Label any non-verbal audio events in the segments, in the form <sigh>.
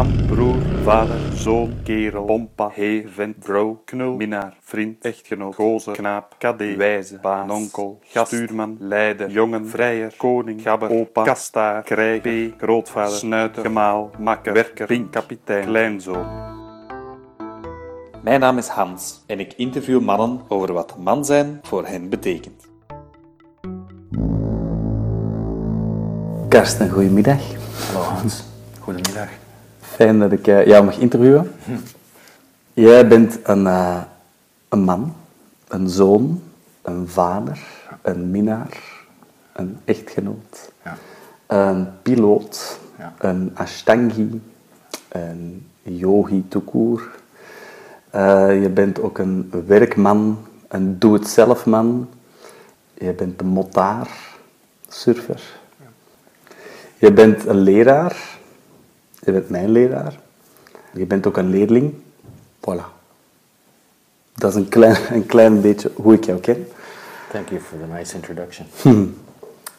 Man, broer, vader, zoon, kerel, pompa, heer, vent, vrouw, knul, minnaar, vriend, echtgenoot, gozer, knaap, kadé, wijze, baas, onkel, gastuurman, leider, jongen, vrijer, koning, gabber, opa, kastaar, krijg, p, grootvader, snuiter, gemaal, makker, werker, pink, kapitein, kleinzoon. Mijn naam is Hans en ik interview mannen over wat man zijn voor hen betekent. Karsten, goedemiddag. Hallo Hans, goedemiddag. Fijn dat ik eh, jou mag interviewen. Jij bent een, eh, een man, een zoon, een vader, een minnaar, een echtgenoot, Ja. een piloot, Ja. een ashtangi, een yogi toekoer. Eh, je bent ook een werkman, een doe-het-zelf-man. Je bent een motaar, surfer. Je bent een leraar. Je bent mijn leraar. Je bent ook een leerling. Voilà. Dat is een klein, <laughs> een klein beetje hoe ik jou ken. Thank you for the nice introduction. <laughs>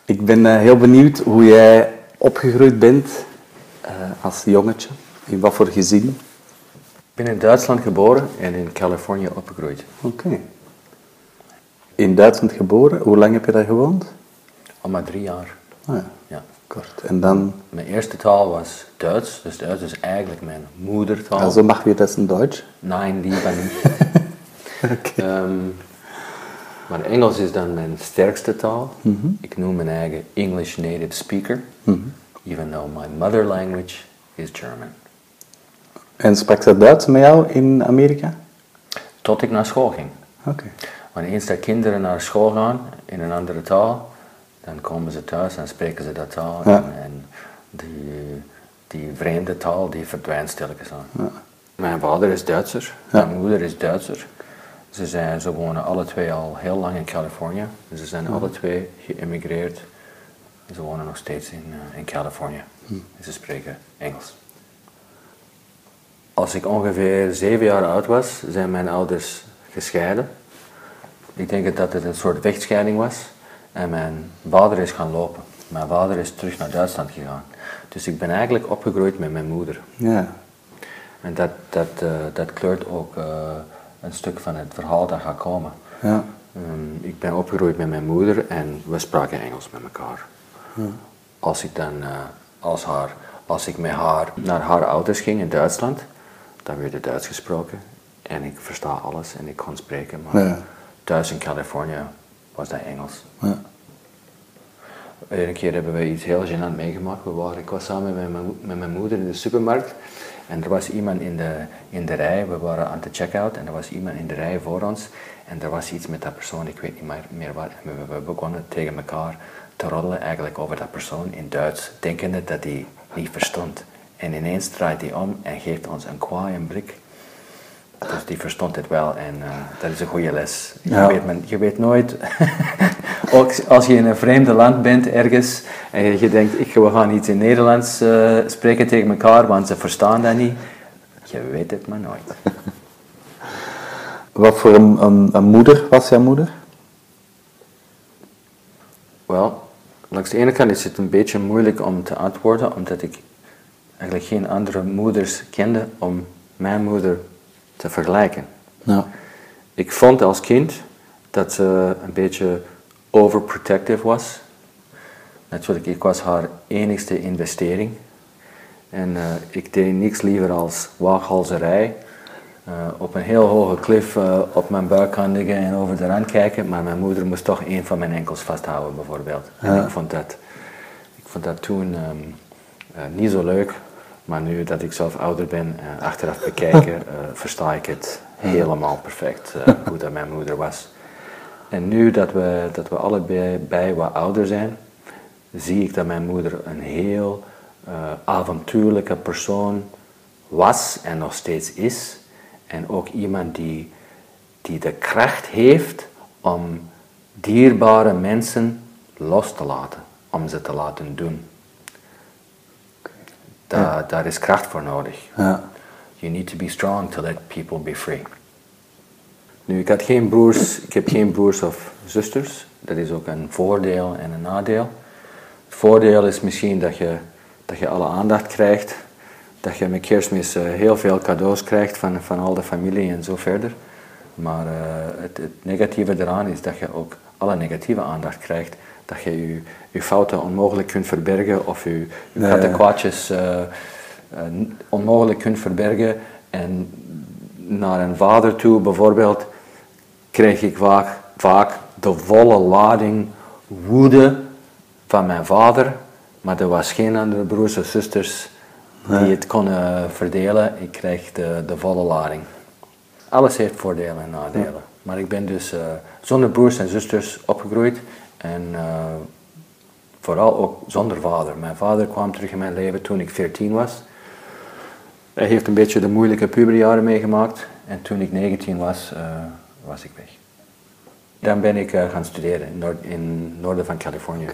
Ik ben eh, heel benieuwd hoe jij opgegroeid bent eh, als jongetje. In wat voor gezin. Ik ben in Duitsland geboren en in Californië opgegroeid. Oké. In Duitsland geboren. Hoe lang heb je daar gewoond? Al maar drie jaar. Ah ja, Ja. Kort. En dan, Mijn eerste taal was Duits, dus Duits is eigenlijk mijn moedertaal. also mag wir das in Deutsch? Nein, lieber niet. <laughs> Ehm, maar Engels is dan mijn sterkste taal. Ik noem mijn eigen English native speaker, even though my mother language is German. En sprak ze Duits met jou in Amerika? Tot ik naar school ging. Oké. Want eens dat kinderen naar school gaan in een andere taal, dan komen ze thuis en spreken ze dat taal. Ja. En, en die, die vreemde taal die verdwijnt stilletjes aan. Mijn vader is Duitser, Ja. mijn moeder is Duitser. Ze, zijn, ze wonen alle twee al heel lang in Californië. Ze zijn alle twee geïmmigreerd. Ze wonen nog steeds in, eh, in Californië. En ze spreken Engels. Als ik ongeveer zeven jaar oud was, zijn mijn ouders gescheiden. Ik denk dat het een soort vechtscheiding was. En mijn vader is gaan lopen. Mijn vader is terug naar Duitsland gegaan. Dus ik ben eigenlijk opgegroeid met mijn moeder. Ja. En dat, dat, eh, dat kleurt ook eh, een stuk van het verhaal dat gaat komen. Ja. Ehm, ik ben opgegroeid met mijn moeder en we spraken Engels met elkaar. Als ik dan, eh, als, haar, als ik met haar naar haar ouders ging in Duitsland, dan werd er Duits gesproken. En ik versta alles en ik kon spreken. Maar Ja. thuis in Californië was dat Engels. Ja. Een keer hebben we iets heel gênant meegemaakt. We waren, ik was samen met mijn, met mijn moeder in de supermarkt. En er was iemand in de, in de rij. We waren aan de checkout. En er was iemand in de rij voor ons. En er was iets met dat persoon. Ik weet niet meer, meer wat. En we, we begonnen tegen elkaar te roddelen eigenlijk over dat persoon in Duits. Denkende dat hij niet verstond. En ineens draait hij om en geeft ons een kwaaie blik. Dus die verstond het wel en eh, dat is een goede les. Ja. Je, weet, men- je weet nooit, <laughs> ook als je in een vreemde land bent ergens en je denkt, ik, we gaan iets in Nederlands eh, spreken tegen elkaar, want ze verstaan dat niet. Je weet het maar nooit. <laughs> Wat voor een, een, een moeder was jouw moeder? Wel, langs de ene kant is het een beetje moeilijk om te antwoorden, omdat ik eigenlijk geen andere moeders kende om mijn moeder te vergelijken. Ja. Ik vond als kind dat ze een beetje overprotective was. Natuurlijk, ik was haar enigste investering. En eh, ik deed niks liever als waaghalzerij. eh, op een heel hoge klif eh, op mijn buik gaan liggen en over de rand kijken. Maar mijn moeder moest toch een van mijn enkels vasthouden, bijvoorbeeld. En ik vond dat, ik vond dat toen ehm, eh, niet zo leuk. Maar nu dat ik zelf ouder ben, eh, achteraf bekijken, <laughs> eh, versta ik het helemaal perfect eh, <laughs> hoe dat mijn moeder was. En nu dat we, dat we allebei bij wat ouder zijn, zie ik dat mijn moeder een heel avontuurlijke persoon was en nog steeds is. En ook iemand die, die de kracht heeft om dierbare mensen los te laten, om ze te laten doen. Da, Daar is kracht voor nodig. Ja. You need to be strong to let people be free. Nu, ik had geen broers, ik heb geen broers of zusters. Dat is ook een voordeel en een nadeel. Het voordeel is misschien dat je, dat je alle aandacht krijgt. dat je met kerstmis eh, heel veel cadeaus krijgt van, van al de familie en zo verder. Maar eh, het, het negatieve eraan is dat je ook alle negatieve aandacht krijgt. Dat je je, je fouten onmogelijk kunt verbergen of je, je Ja, platte ja. kwaadjes eh, eh, onmogelijk kunt verbergen. En naar een vader toe bijvoorbeeld kreeg ik vaak, vaak de volle lading woede van mijn vader, maar er was geen andere broers of zusters die het konden verdelen. Ik kreeg de, de volle lading. Alles heeft voordelen en nadelen. Maar ik ben dus eh, zonder broers en zusters opgegroeid en vooral ook zonder vader. Mijn vader kwam terug in mijn leven toen ik 14 was. Hij heeft een beetje de moeilijke puberjaren meegemaakt en toen ik 19 was, eh, was ik weg. Dan ben ik eh, gaan studeren in, Noord, in het noorden van Californië.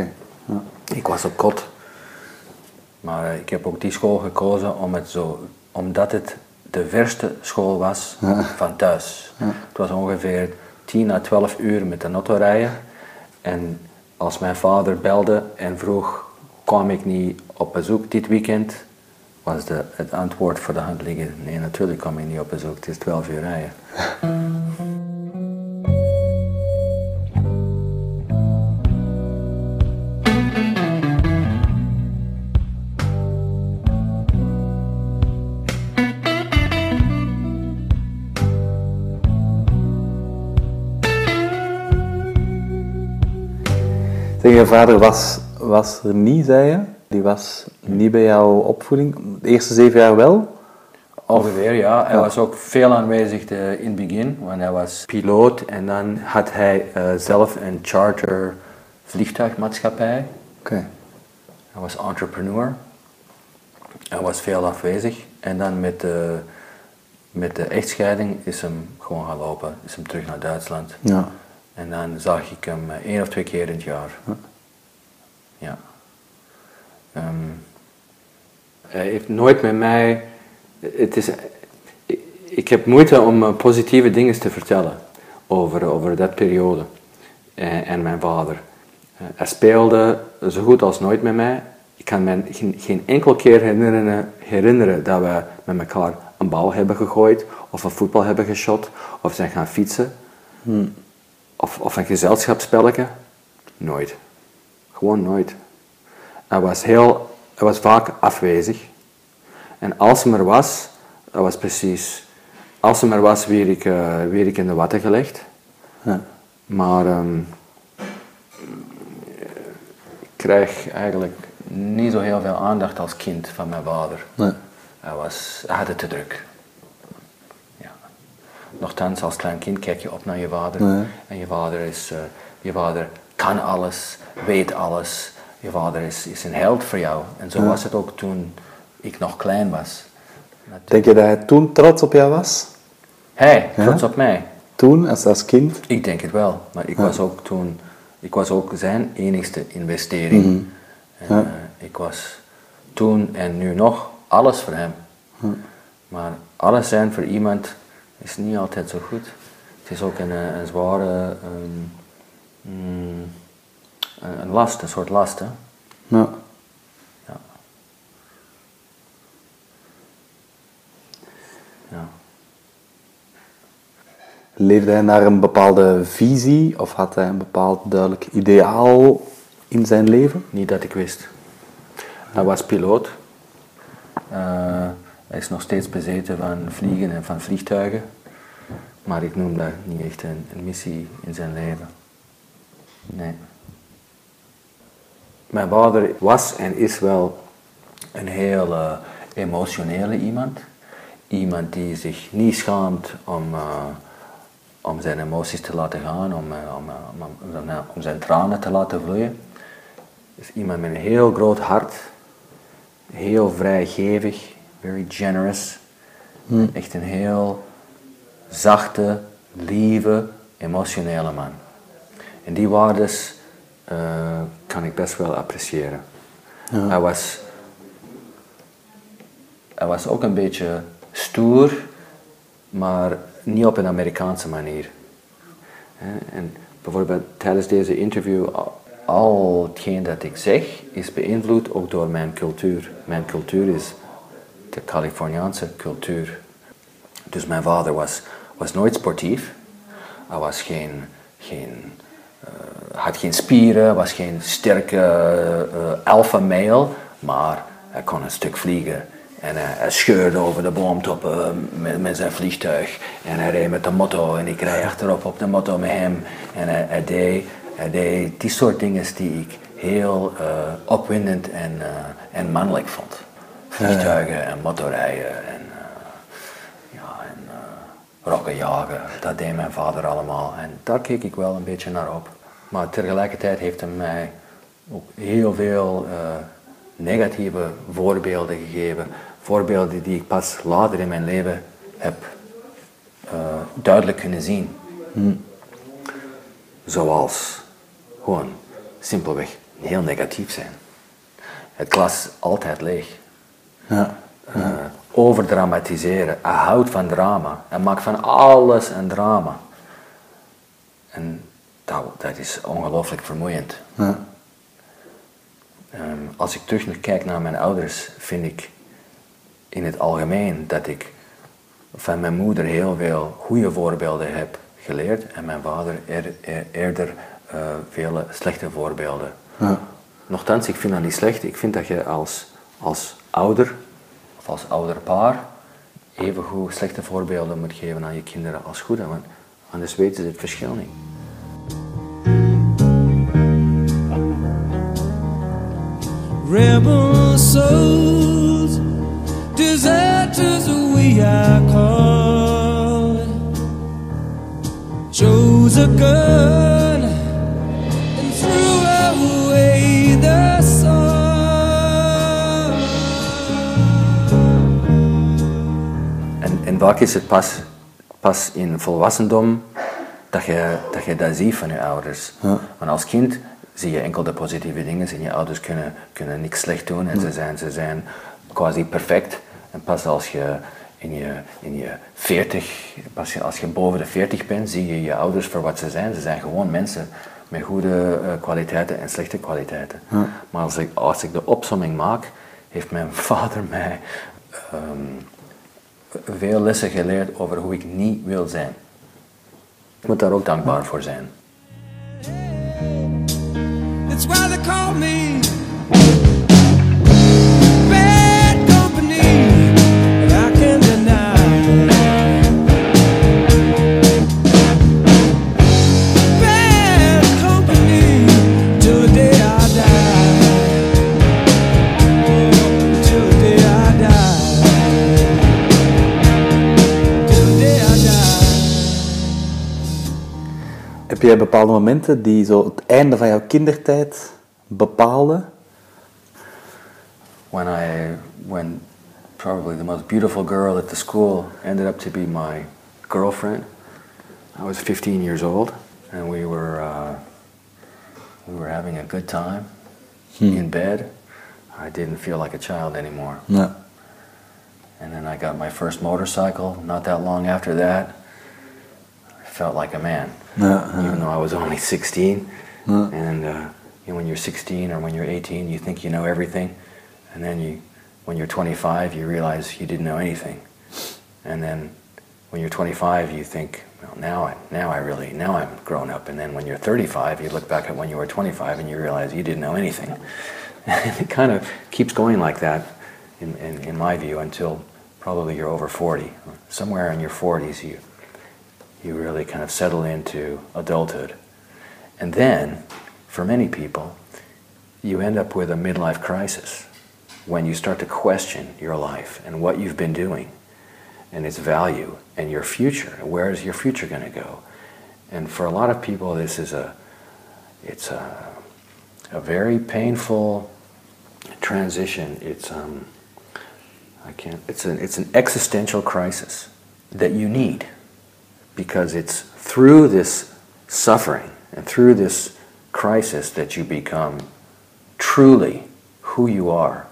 Ja. Ik was op kot. Maar eh, ik heb ook die school gekozen om het zo, omdat het de verste school was van thuis. Het was ongeveer 10 à 12 uur met de auto rijden. En als mijn vader belde en vroeg, kwam ik niet op bezoek dit weekend? Was de, het antwoord voor de hand liggen, nee natuurlijk kom ik niet op bezoek, het is 12 uur rijden. <laughs> Zeg, je vader was, was er niet, zei je? Die was niet bij jouw opvoeding. De eerste zeven jaar wel? Ongeveer, ja. Hij was ook veel aanwezig de- in het begin, want hij was piloot en dan had hij eh, zelf een charter vliegtuigmaatschappij. Oké. Hij was entrepreneur. Hij was veel afwezig. En dan met de, met de echtscheiding is hem gewoon gaan lopen. Is hem terug naar Duitsland. Ja. En dan zag ik hem eh, één of twee keer in het jaar. Ja. Ehm, hij heeft nooit met mij. Het is, ik, ik heb moeite om eh, positieve dingen te vertellen over, over dat periode en, en mijn vader. Eh, hij speelde zo goed als nooit met mij. Ik kan me geen, geen enkel keer herinneren, herinneren dat we met elkaar een bal hebben gegooid, of een voetbal hebben geschot, of zijn gaan fietsen. Of, of een gezelschapsspelletje? Nooit. Gewoon nooit. Hij was, heel, hij was vaak afwezig. En als hij er was, dat was precies... Als hij er was, weer ik, eh, weer ik in de watten gelegd. Ja. Maar ehm, ik krijg eigenlijk niet zo heel veel aandacht als kind van mijn vader. Nee. Hij, was, hij had het te druk. Nochtans, als klein kind kijk je op naar je vader. En je vader, is, eh, je vader kan alles, weet alles. Je vader is, is een held voor jou. En zo was het ook toen ik nog klein was. Denk je dat hij toen trots op jou was? Hij, trots op mij. Toen, als, als kind? Ik denk het wel, maar ik was ook toen, ik was ook zijn enigste investering. En, eh, ik was toen en nu nog alles voor hem. Maar alles zijn voor iemand is niet altijd zo goed. Het is ook een, eh, een zware, mm, een een last, een soort last. Hè? Ja. Ja. Ja. Leefde hij naar een bepaalde visie of had hij een bepaald duidelijk ideaal in zijn leven? Niet dat ik wist. Hij was piloot. Eh, hij is nog steeds bezeten van vliegen en van vliegtuigen. Maar ik noem dat niet echt een, missie in zijn leven. Nee. Mijn vader was en is wel een heel eh, emotionele iemand. Iemand die zich niet schaamt om, eh, om zijn emoties te laten gaan, om, eh, om- om zijn tranen te laten vloeien. is iemand met een heel groot hart, heel vrijgevig, very generous. Echt een heel zachte, lieve, emotionele man. En die waardes eh, kan ik best wel appreciëren. Hij, was, hij was ook een beetje stoer, maar niet op een Amerikaanse manier. En bijvoorbeeld tijdens deze interview, al hetgeen dat ik zeg, is beïnvloed ook door mijn cultuur. Mijn cultuur is, de Californiaanse cultuur. Dus mijn vader was, was nooit sportief. Hij was geen, geen, uh, had geen spieren, was geen sterke uh, alpha male, maar hij kon een stuk vliegen. En hij, scheurde over de boomtoppen met, met, zijn vliegtuig. En hij reed met de motto en ik reed achterop op de motto met hem. En hij, deed, hij deed die soort dingen die ik heel uh, opwindend en, en mannelijk vond. Vliegtuigen en motorrijden en, uh, ja, en rokken jagen. Dat deed mijn vader allemaal. En daar keek ik wel een beetje naar op. Maar tegelijkertijd heeft hij mij ook heel veel negatieve voorbeelden gegeven. Voorbeelden die ik pas later in mijn leven heb duidelijk kunnen zien. Hm. Zoals gewoon simpelweg heel negatief zijn. Het glas altijd leeg. Ja. Uh, overdramatiseren. Hij houdt van drama. Hij maakt van alles een drama. En dat, dat is ongelooflijk vermoeiend. Ja. Um, als ik terug kijk naar mijn ouders, vind ik in het algemeen dat ik van mijn moeder heel veel goede voorbeelden heb geleerd en mijn vader eerder uh, vele slechte voorbeelden. Ja. Nochtans, ik vind dat niet slecht. Ik vind dat je als, als ouder of als ouderpaar even goed slechte voorbeelden moet geven aan je kinderen als goede, want anders weten ze het verschil niet. Rebel souls, deserters we are called, chose a gun and threw away En, vaak is het pas, pas in volwassendom dat je, dat je dat ziet van je ouders. Ja. Want als kind zie je enkel de positieve dingen. En je ouders kunnen, kunnen niks slecht doen en ze, zijn, ze zijn quasi perfect. En pas als je in je, in je 40, pas als je boven de 40 bent, zie je je ouders voor wat ze zijn. Ze zijn gewoon mensen met goede uh, kwaliteiten en slechte kwaliteiten. Maar als ik, als ik de opsomming maak, heeft mijn <laughs> vader mij um, veel lessen geleerd over hoe ik niet wil zijn. Ik moet daar ook dankbaar voor zijn. It's why they call me Heb jij bepaalde momenten die zo het einde van jouw kindertijd bepaalden? When I, when probably the most beautiful girl at the school ended up to be my girlfriend. I was 15 years old, and we were uh, we were having a good time hmm. in bed. I didn't feel like a child anymore. No. And then I got my first motorcycle. Not that long after that, I felt like a man. Even though I was only 16. Uh, and uh, you know, when you're 16 or when you're 18, you think you know everything, and then you, when you're 25, you realize you didn't know anything, and then when you're 25, you think, well, now I, now I really, now I'm grown up, and then when you're 35, you look back at when you were 25 and you realize you didn't know anything. <laughs> And it kind of keeps going like that, in, in, in my view, until probably you're over 40. Somewhere in your 40s, you you really kind of settle into adulthood. And then, for many people, you end up with a midlife crisis when you start to question your life and what you've been doing and its value and your future. Where is your future going to go? And for a lot of people, this is a, it's a, a very painful transition. It's, um, I can't, it's an, it's an existential crisis that you need because it's through this suffering and through this crisis that you become truly who you are.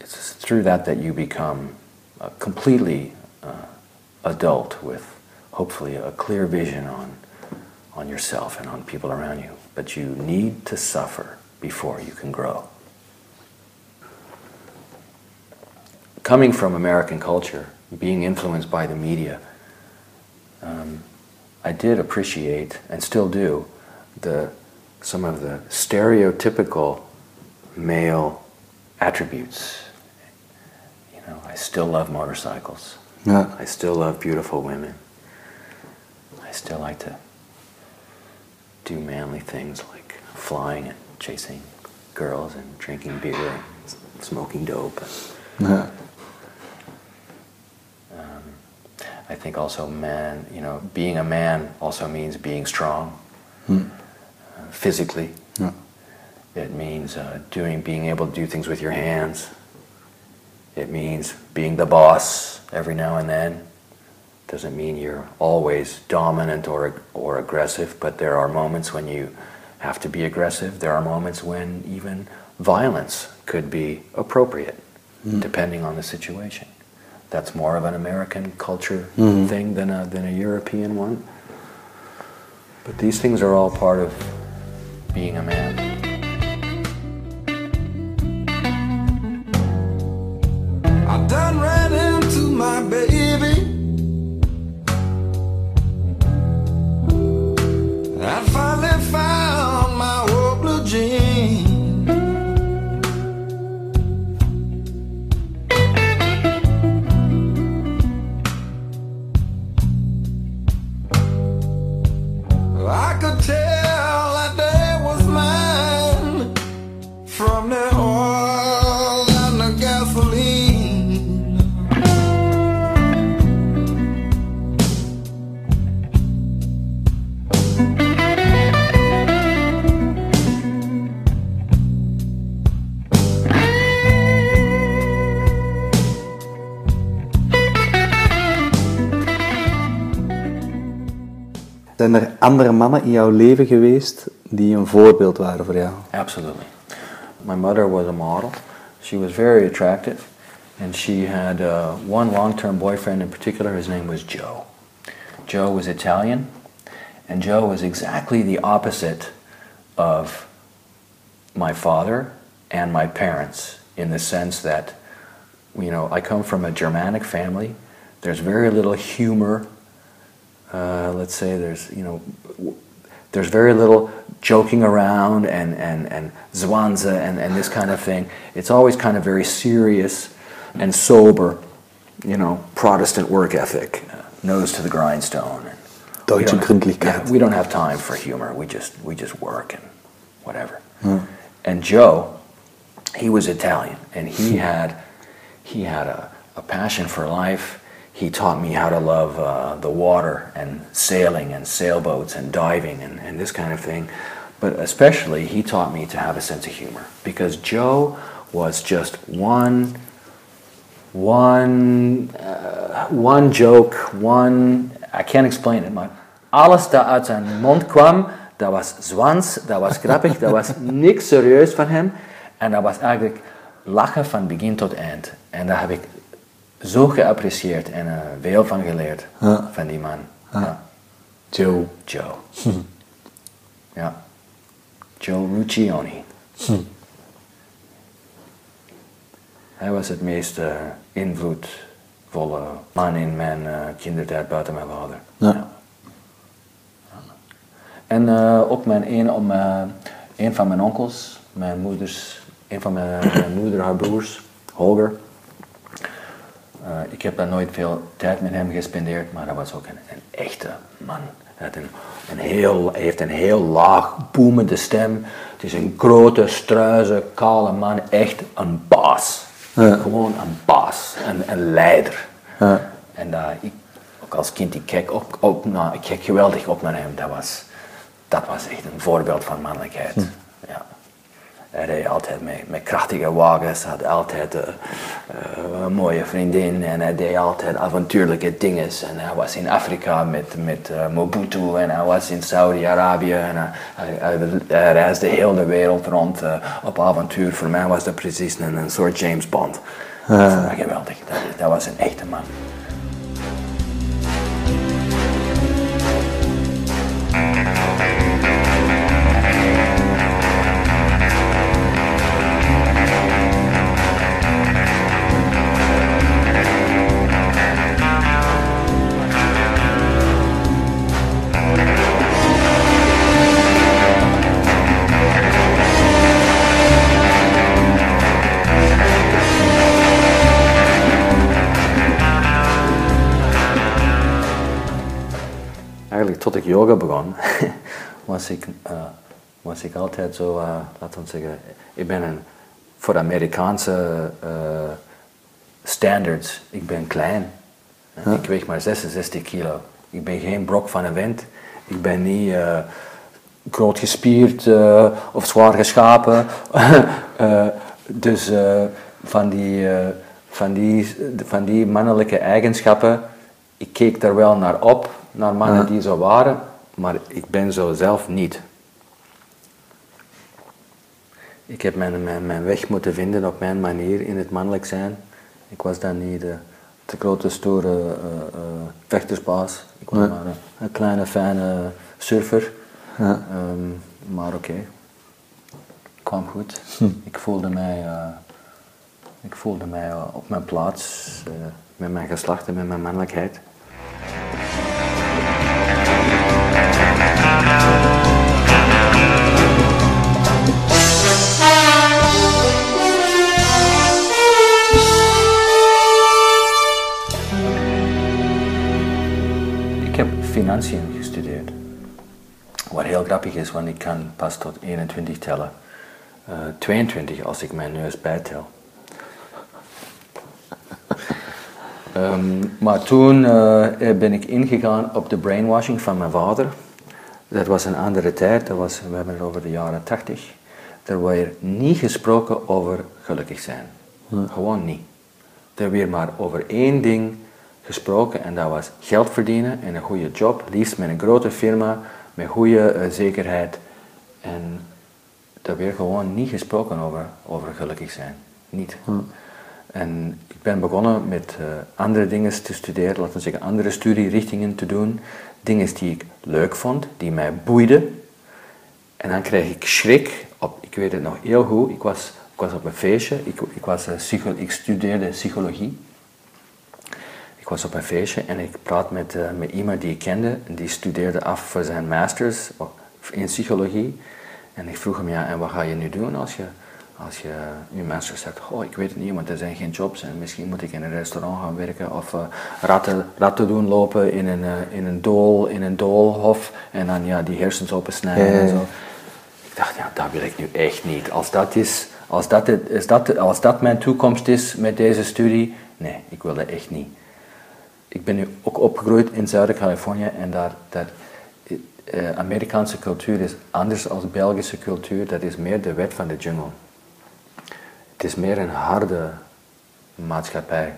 It's through that that you become uh, completely uh, adult with hopefully a clear vision on, on yourself and on people around you. But you need to suffer before you can grow. coming from American culture, being influenced by the media, um, I did appreciate and still do the some of the stereotypical male attributes. You know, I still love motorcycles. Ja. I still love beautiful women. I still like to do manly things like flying and chasing girls and drinking beer and smoking dope. Ja. I think also man, you know, being a man also means being strong Hm. uh, physically. Ja. It means uh, doing, being able to do things with your hands. It means being the boss every now and then. Doesn't mean you're always dominant or or aggressive, but there are moments when you have to be aggressive. There are moments when even violence could be appropriate, depending on the situation. That's more of an American culture mm-hmm. thing than a than a European one. But these things are all part of being a man. Andere mannen in jouw leven geweest die een voorbeeld waren voor jou? Absolutely. My mother was a model. She was very attractive. And she had uh, one long term boyfriend in particular. His name was Joe. Joe was Italian. And Joe was exactly the opposite of my father and my parents in the sense that, you know, I come from a Germanic family. There's very little humor. Uh, let's say there's, you know, w- there's very little joking around and, and, and zwanza and, and this kind of thing. It's always kind of very serious and sober, you know, Protestant work ethic, uh, nose to the grindstone. Deutsche don't- Gründlichkeit. Yeah, we don't have time for humor. We just, we just work and whatever. And Joe, he was Italian and he had, he had a, a passion for life. He taught me how to love uh, the water and sailing and sailboats and diving and, and this kind of thing. But especially, he taught me to have a sense of humor because Joe was just one, one, uh, one joke, one. I can't explain it, alles dat uit zijn mond kwam, dat was zwans, dat was grappig, dat was niks serieus van hem. En dat was eigenlijk lachen van begin tot eind. En daar heb ik zo geapprecieerd en eh, veel van geleerd Ja. van die man. Ja. Joe. Joe. <laughs> ja. Joe Lucioni. Hij was het meest eh, invloedvolle man in mijn eh, kindertijd buiten mijn vader. Ja. En ook mijn een, om, een van mijn onkels, mijn moeders, een van mijn, mijn moeder, haar broers, Holger. Eh, ik heb daar nooit veel tijd met hem gespendeerd, maar dat was ook een, een echte man. Hij, had een, een heel, hij heeft een heel laag, boemende stem. Het is een grote, struise, kale man. Echt een baas. Ja. Gewoon een baas, een, een leider. Ja. En ik, ook als kind, ik keek, op, ik keek geweldig op naar hem. Dat was, dat was echt een voorbeeld van mannelijkheid. Ja. Hij reed altijd met, met krachtige wagens, had altijd eh, eh, een mooie vriendin en hij deed altijd avontuurlijke dingen. En hij was in Afrika met, met eh, Mobutu en hij was in Saudi-Arabië en hij, hij, hij- reisde heel de wereld rond eh, op avontuur. Voor mij was dat precies een, een soort James Bond. Dat geweldig, dat, dat was een echte man. Tot ik yoga begon, <laughs> was ik, eh, was ik altijd zo, eh, laten we zeggen, ik ben een, voor Amerikaanse eh, standards, ik ben klein. Ik weeg maar 66 kilo. Ik ben geen brok van een wind. Ik ben niet groot gespierd of zwaar geschapen. <laughs> Dus van, die, van, die, van die mannelijke eigenschappen, ik keek daar wel naar op, naar mannen die zo waren, maar ik ben zo zelf niet. Ik heb mijn, mijn, mijn weg moeten vinden op mijn manier in het mannelijk zijn. Ik was dan niet de, de grote, stoere eh, eh, vechtersbaas. Ik was maar een, een kleine, fijne surfer. Ja. Ehm, maar oké, kwam goed. Ik voelde mij, eh, ik voelde mij eh, op mijn plaats eh, met mijn geslacht en met mijn mannelijkheid. Ik heb financiën gestudeerd. Wat heel grappig is, want ik kan pas tot 21 tellen. Eh, 22 als ik mijn neus bijtel. Ehm, maar toen eh, ben ik ingegaan op de brainwashing van mijn vader. Dat was een andere tijd, dat was, we hebben het over de jaren 80. Er werd niet gesproken over gelukkig zijn. Gewoon niet. Er werd maar over één ding gesproken en dat was geld verdienen en een goede job, liefst met een grote firma, met goede eh, zekerheid. En daar werd gewoon niet gesproken over, over gelukkig zijn. Niet. En ik ben begonnen met eh, andere dingen te studeren, laten we zeggen andere studierichtingen te doen. Dingen die ik leuk vond, die mij boeiden. En dan kreeg ik schrik. Op, ik weet het nog heel goed. Ik was, op een feestje. Ik, was, eh, psycho, ik studeerde psychologie. Ik was op een feestje en ik praat met, eh, met iemand die ik kende. En die studeerde af voor zijn masters in psychologie. En ik vroeg hem, ja, en wat ga je nu doen als je, als je je masters hebt? Oh, ik weet het niet, want er zijn geen jobs. En misschien moet ik in een restaurant gaan werken. Of eh, ratten, ratten doen lopen in een, eh, in een dool, in een doolhof. En dan ja, die hersens opensnijden en zo. Ik dacht, ja, dat wil ik nu echt niet. Als dat, is, als, dat, het- is dat, als dat mijn toekomst is met deze studie, nee, ik wil dat echt niet. Ik ben nu ook opgegroeid in Zuid-Californië en daar, daar, eh, Amerikaanse cultuur is anders dan Belgische cultuur. Dat is meer de wet van de jungle. Het is meer een harde maatschappij.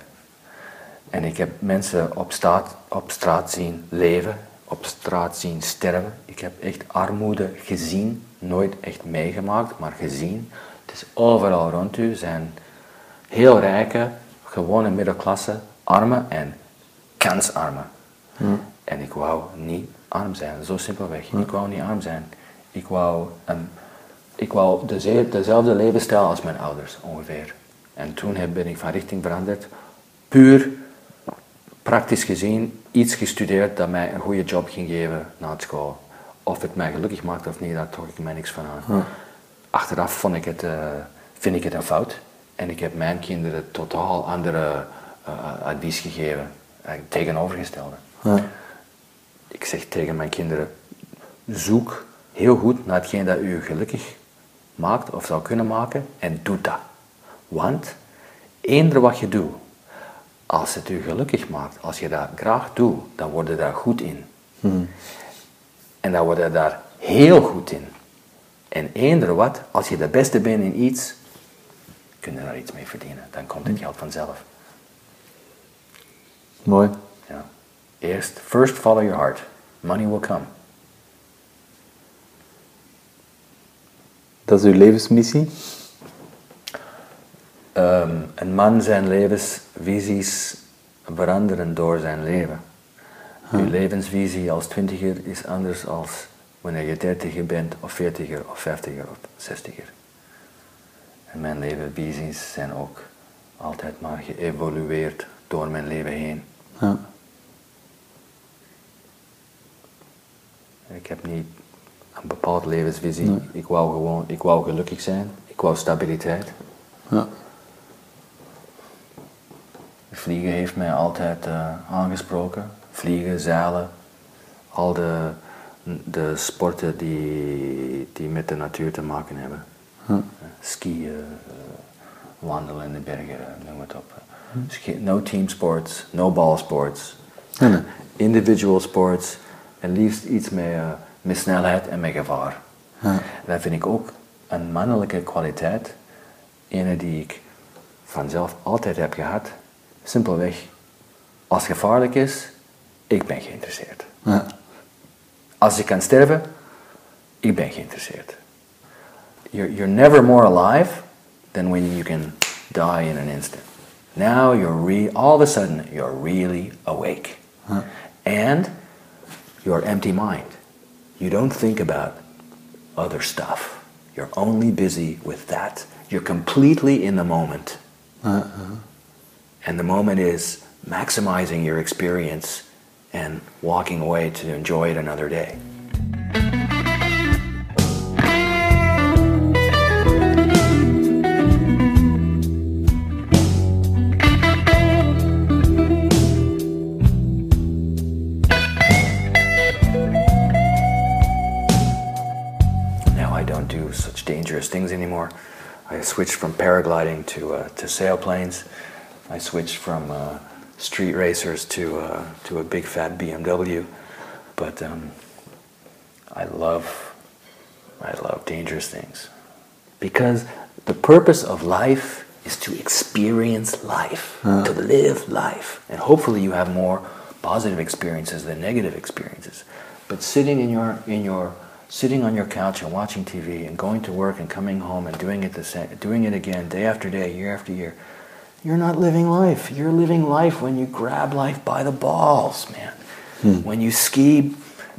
En ik heb mensen op straat, op straat zien leven, op straat zien sterven. Ik heb echt armoede gezien, nooit echt meegemaakt, maar gezien. Het is overal rond u zijn heel rijke, gewone middelklasse, armen en kansarmen. En ik wou niet arm zijn, zo simpelweg. Ik wou niet arm zijn. Ik wou, een, ik wou deze- dezelfde levensstijl als mijn ouders, ongeveer. En toen heb, ben ik van richting veranderd. Puur praktisch gezien iets gestudeerd dat mij een goede job ging geven na het school. Of het mij gelukkig maakt of niet, daar trok ik mij niks van aan. Achteraf vond ik het, eh, vind ik het een fout. En ik heb mijn kinderen totaal andere eh, advies gegeven. Eigenlijk tegenovergestelde. Ja. Ik zeg tegen mijn kinderen, zoek heel goed naar hetgeen dat u gelukkig maakt of zou kunnen maken en doe dat. Want eender wat je doet, als het u gelukkig maakt, als je dat graag doet, dan word je daar goed in. En dan word je daar heel goed in. En eender wat, als je de beste bent in iets, kun je daar iets mee verdienen. Dan komt het geld vanzelf. Mooi. Ja. Eerst, first follow your heart. Money will come. Dat is uw levensmissie? Ehm, een man zijn levensvisies veranderen door zijn leven. Uw levensvisie als twintiger is anders als wanneer je dertiger bent, of veertiger, of vijftiger, of zestiger. En mijn levensvisies zijn ook altijd maar geëvolueerd door mijn leven heen. Ja. Ik heb niet een bepaald levensvisie. Ik wou gewoon, ik wou gelukkig zijn. Ik wou stabiliteit. Ja. Vliegen heeft mij altijd eh, aangesproken. Vliegen, zeilen, al de, de sporten die, die met de natuur te maken hebben. Eh, Skiën, eh, wandelen in de bergen, noem het op. Ski- No team sports, no ball sports. Individual sports en liefst iets met, met snelheid en met gevaar. Dat vind ik ook een mannelijke kwaliteit. Ene die ik vanzelf altijd heb gehad. Simpelweg, als het gevaarlijk is, ik ben geïnteresseerd. Ja. Als ik kan sterven, ik ben geïnteresseerd. You're, you're never more alive than when you can die in an instant. Now you're re- all of a sudden you're really awake. And you're empty mind. You don't think about other stuff. You're only busy with that. You're completely in the moment. Uh-huh. And the moment is maximizing your experience and walking away to enjoy it another day. I switched from paragliding to, uh, to sailplanes. I switched from uh, street racers to, uh, to a big fat BMW. But um, I love, I love dangerous things. Because the purpose of life is to experience life, to live life. And hopefully you have more positive experiences than negative experiences. But sitting in your, in your, sitting on your couch and watching TV and going to work and coming home and doing it the same, doing it again day after day, year after year, you're not living life. You're living life when you grab life by the balls, man. Hmm. When you ski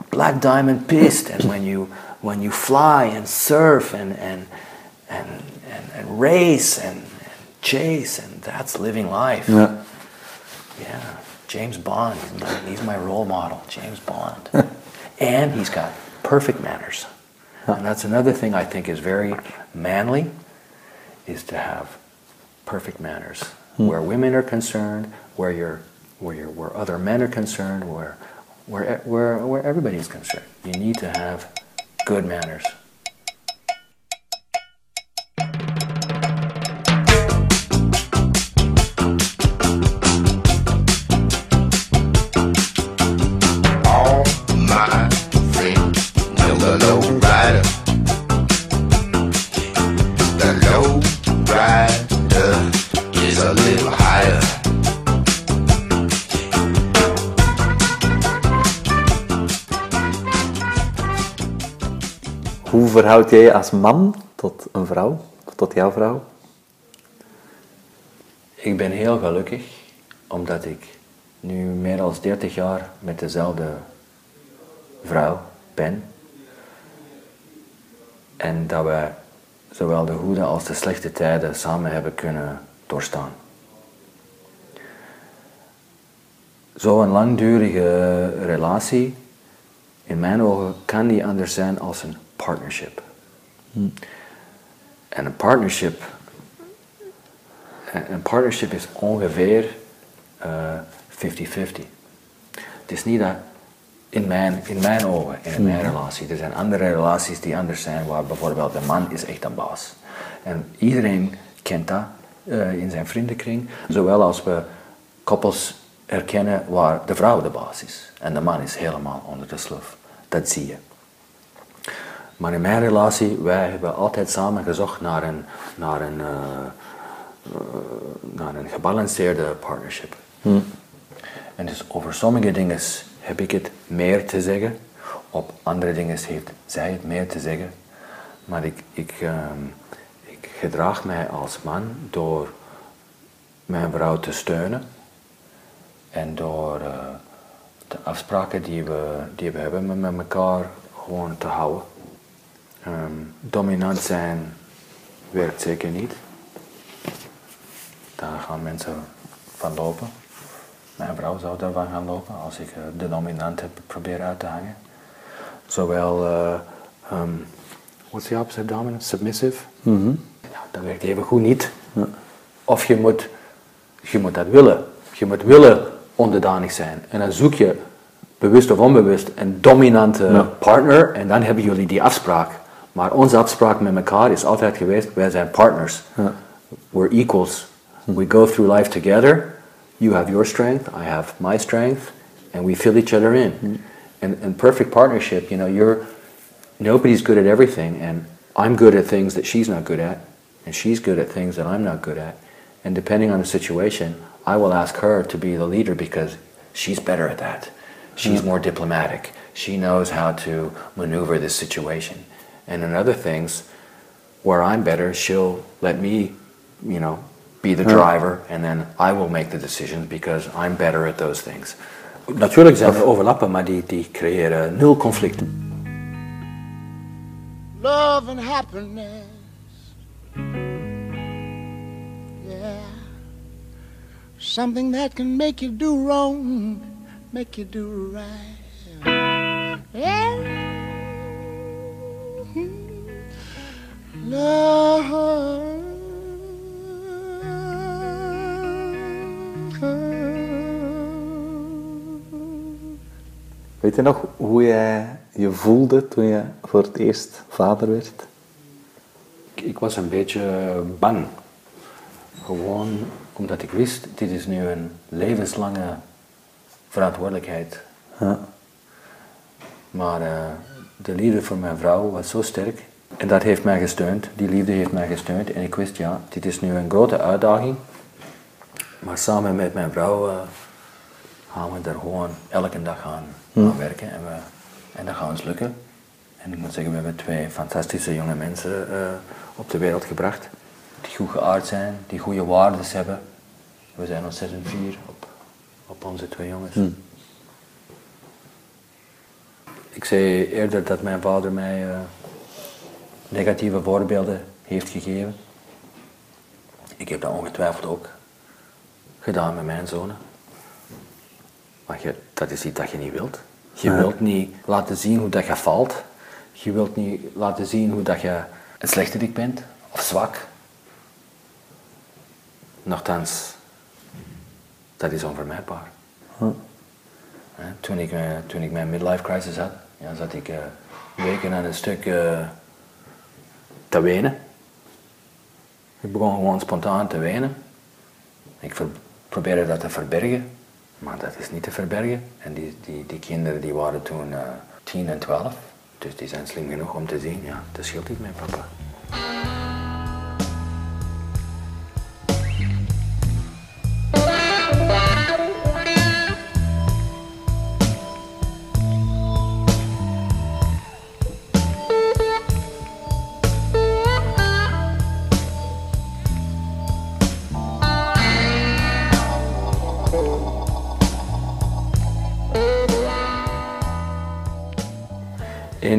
black diamond piste and when you when you fly and surf and and and, and, and race and, and chase and that's living life. Ja. Yeah, James Bond. He's my role model, James Bond. <laughs> and he's got perfect manners. And that's another thing I think is very manly, is to have perfect manners. Hmm. Where women are concerned, where you're, where you're, where other men are concerned, where, where, where, where everybody is concerned. You need to have good manners. Verhoud jij je als man tot een vrouw? Tot jouw vrouw? Ik ben heel gelukkig omdat ik nu meer dan 30 jaar met dezelfde vrouw ben. En dat we zowel de goede als de slechte tijden samen hebben kunnen doorstaan. Zo'n langdurige relatie, in mijn ogen, kan niet anders zijn als een partnership. En een partnership een partnership is ongeveer eh, 50-50. Het is niet dat in mijn, in mijn ogen, in mijn relatie. Er zijn andere relaties die anders zijn, waar bijvoorbeeld de man is echt een baas. En iedereen kent dat eh, in zijn vriendenkring. Zowel als we koppels herkennen waar de vrouw de baas is. En de man is helemaal onder de slof. Dat zie je. Maar in mijn relatie, wij hebben altijd samen gezocht naar een, naar een, eh, eh, naar een gebalanceerde partnership. En dus over sommige dingen heb ik het meer te zeggen, op andere dingen heeft zij het meer te zeggen. Maar ik, ik, ehm, ik gedraag mij als man door mijn vrouw te steunen en door eh, de afspraken die we, die we hebben met, met elkaar gewoon te houden. Ehm, dominant zijn werkt zeker niet. Daar gaan mensen van lopen. Mijn vrouw zou daarvan gaan lopen als ik eh, de dominant heb probeer uit te hangen. Zowel, eh ehm, what's the opposite dominant? Submissive. Ja, dat werkt even goed niet. Of je moet, je moet dat willen. Je moet willen onderdanig zijn. En dan zoek je bewust of onbewust, een dominante partner en dan hebben jullie die afspraak. Maar onze afspraak met elkaar is altijd geweest, wij zijn partners. We're equals. We go through life together. You have your strength, I have my strength, and we fill each other in. Mm. And, and perfect partnership, you know, you're, nobody's good at everything, and I'm good at things that she's not good at, and she's good at things that I'm not good at. And depending on the situation, I will ask her to be the leader because she's better at that. She's more diplomatic. She knows how to maneuver this situation. And in other things, where I'm better, she'll let me, you know, be the driver, and then I will make the decisions because I'm better at those things. Natuurlijk zijn er overlappen, maar die, die creëren nul conflicten. love and happiness. Yeah. Something that can make you do wrong, make you do right. Yeah. Love. Weet je nog hoe jij je voelde toen je voor het eerst vader werd? Ik, ik was een beetje bang. Gewoon omdat ik wist, dit is nu een levenslange verantwoordelijkheid. Maar eh, de liefde voor mijn vrouw was zo sterk. En dat heeft mij gesteund. Die liefde heeft mij gesteund. En ik wist, ja, dit is nu een grote uitdaging. Maar samen met mijn vrouw eh, gaan we er gewoon elke dag aan, aan werken. En, we, en dat gaat ons lukken. En ik moet zeggen, we hebben twee fantastische jonge mensen eh, op de wereld gebracht. Die goed geaard zijn, die goede waarden hebben. We zijn ontzettend fier op, op onze twee jongens. Ik zei eerder dat mijn vader mij eh, negatieve voorbeelden heeft gegeven. Ik heb dat ongetwijfeld ook gedaan met mijn zonen. Maar je, dat is iets dat je niet wilt. Je wilt niet laten zien hoe dat je valt. Je wilt niet laten zien hoe dat je een slechterik bent of zwak. Nochtans, dat is onvermijdbaar. Toen, ik, eh, toen ik mijn midlife crisis had, ja, zat ik eh, weken aan een stuk eh, te wenen. Ik begon gewoon spontaan te wenen. Ik probeerde dat te verbergen, maar dat is niet te verbergen. En die, die, die kinderen die waren toen eh 10 en 12, dus die zijn slim genoeg om te zien, ja, dat scheelt niet met papa.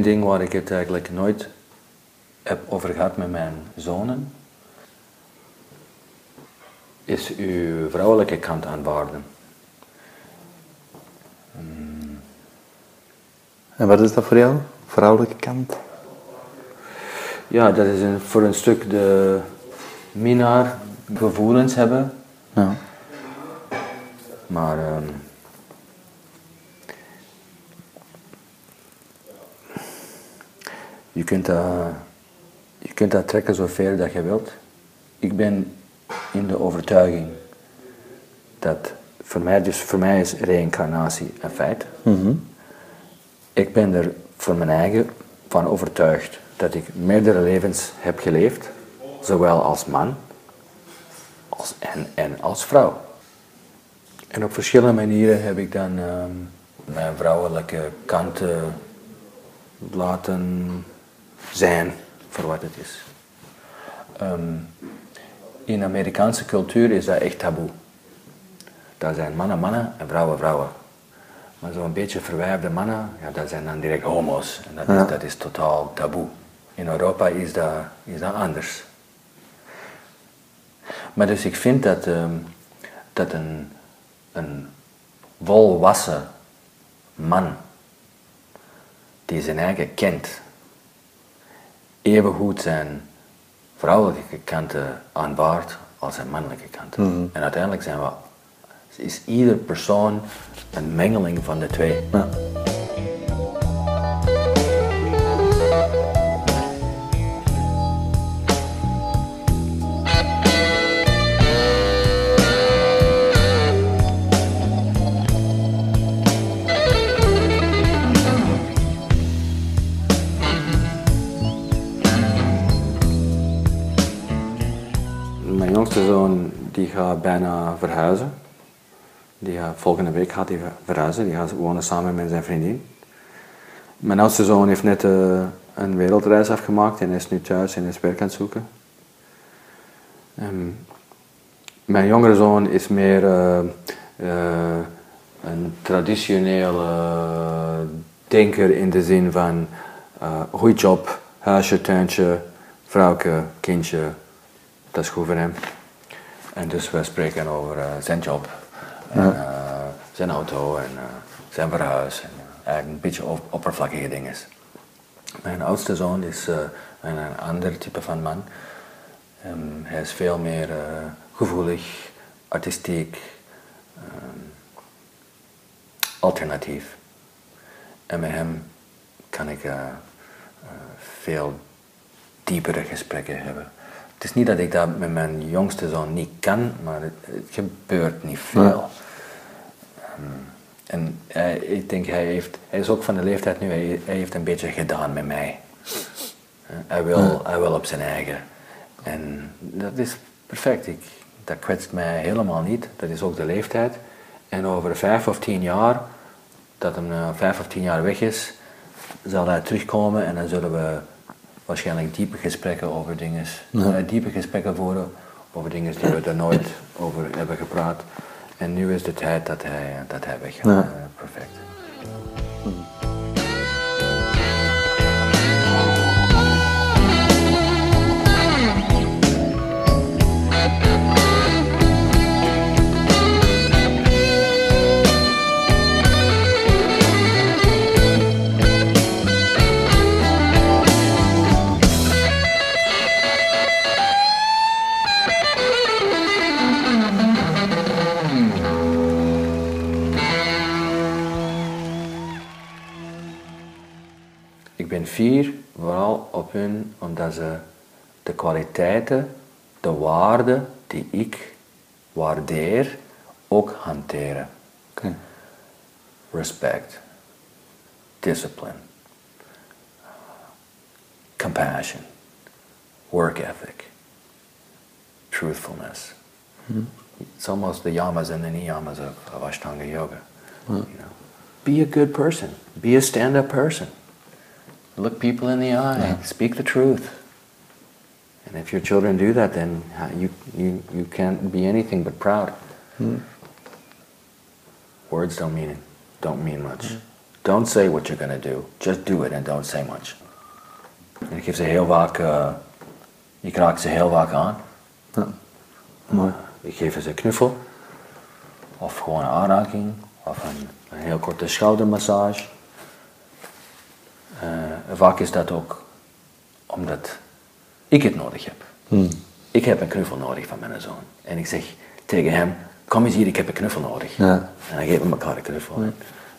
Ding waar ik het eigenlijk nooit heb over gehad met mijn zonen, is uw vrouwelijke kant aanvaarden. En wat is dat voor jou? Vrouwelijke kant? Ja, dat is een, voor een stuk de minnaar gevoelens hebben, Ja. maar ehm, je, kunt dat, je kunt dat trekken zover dat je wilt. Ik ben in de overtuiging dat voor mij, dus voor mij is reïncarnatie een feit. Ik ben er voor mijn eigen van overtuigd dat ik meerdere levens heb geleefd, zowel als man als, en, en als vrouw. En op verschillende manieren heb ik dan ehm, mijn vrouwelijke kanten laten zijn voor wat het is. Ehm, in Amerikaanse cultuur is dat echt taboe. Daar zijn mannen mannen en vrouwen vrouwen. Maar zo'n beetje verwijfde mannen, ja, dat zijn dan direct homo's. En dat, is, dat is totaal taboe. In Europa is dat, is dat anders. Maar dus ik vind dat, ehm, dat een, een volwassen man die zijn eigen kent, evengoed zijn vrouwelijke kanten aanvaardt als zijn mannelijke kanten. En uiteindelijk zijn we, is ieder persoon een mengeling van de twee. Ja. Gaat bijna verhuizen. Die volgende week gaat hij verhuizen. Die gaat wonen samen met zijn vriendin. Mijn oudste zoon heeft net eh, een wereldreis afgemaakt en is nu thuis en is werk aan het zoeken. Ehm, mijn jongere zoon is meer eh, eh, een traditionele denker in de zin van goeie job, huisje, tuintje, vrouwke, kindje, dat is goed voor hem. En dus we spreken over eh, zijn job, en, eh, zijn auto en eh, zijn verhuis. En, eigenlijk een beetje op, oppervlakkige dingen. Mijn oudste zoon is een, een ander type van man. Ehm, hij is veel meer gevoelig, artistiek, ehm, alternatief. En met hem kan ik veel diepere gesprekken hebben. Het is niet dat ik dat met mijn jongste zoon niet kan, maar het, het gebeurt niet veel. Ehm, en hij, ik denk, hij, heeft, hij is ook van de leeftijd nu, hij, hij heeft een beetje gedaan met mij. Eh, Hij wil, hij wil op zijn eigen. En dat is perfect. Ik, dat kwetst mij helemaal niet. Dat is ook de leeftijd. En over vijf of tien jaar, dat hem eh, vijf of tien jaar weg is, zal hij terugkomen en dan zullen we waarschijnlijk diepe gesprekken over dingen, eh, diepe gesprekken voeren over dingen die we er nooit over hebben gepraat. En nu is de tijd dat hij, dat hij weggaat. Ja. Eh, perfect. Op hun omdat ze de kwaliteiten, de waarden die ik waardeer, ook hanteren. Oké. Respect, discipline, compassion, work ethic, truthfulness. Hmm. It's almost the yamas and the niyamas of, of Ashtanga yoga. You know, be a good person. Be a stand-up person. Look people in the eye. Speak the truth. And if your children do that, then you, you, you can't be anything but proud. Words don't mean don't mean much. Don't say what you're going to do. Just do it and don't say much. En ik geef ze heel vaak, uh, ik raak ze heel vaak aan. Ja. Mooi. Ik geef ze een knuffel. Of gewoon een aanraking. Of een, een heel korte schoudermassage. Vaak is dat ook omdat ik het nodig heb. Ik heb een knuffel nodig van mijn zoon. En ik zeg tegen hem, kom eens hier, ik heb een knuffel nodig. Ja. En dan geven we elkaar een knuffel.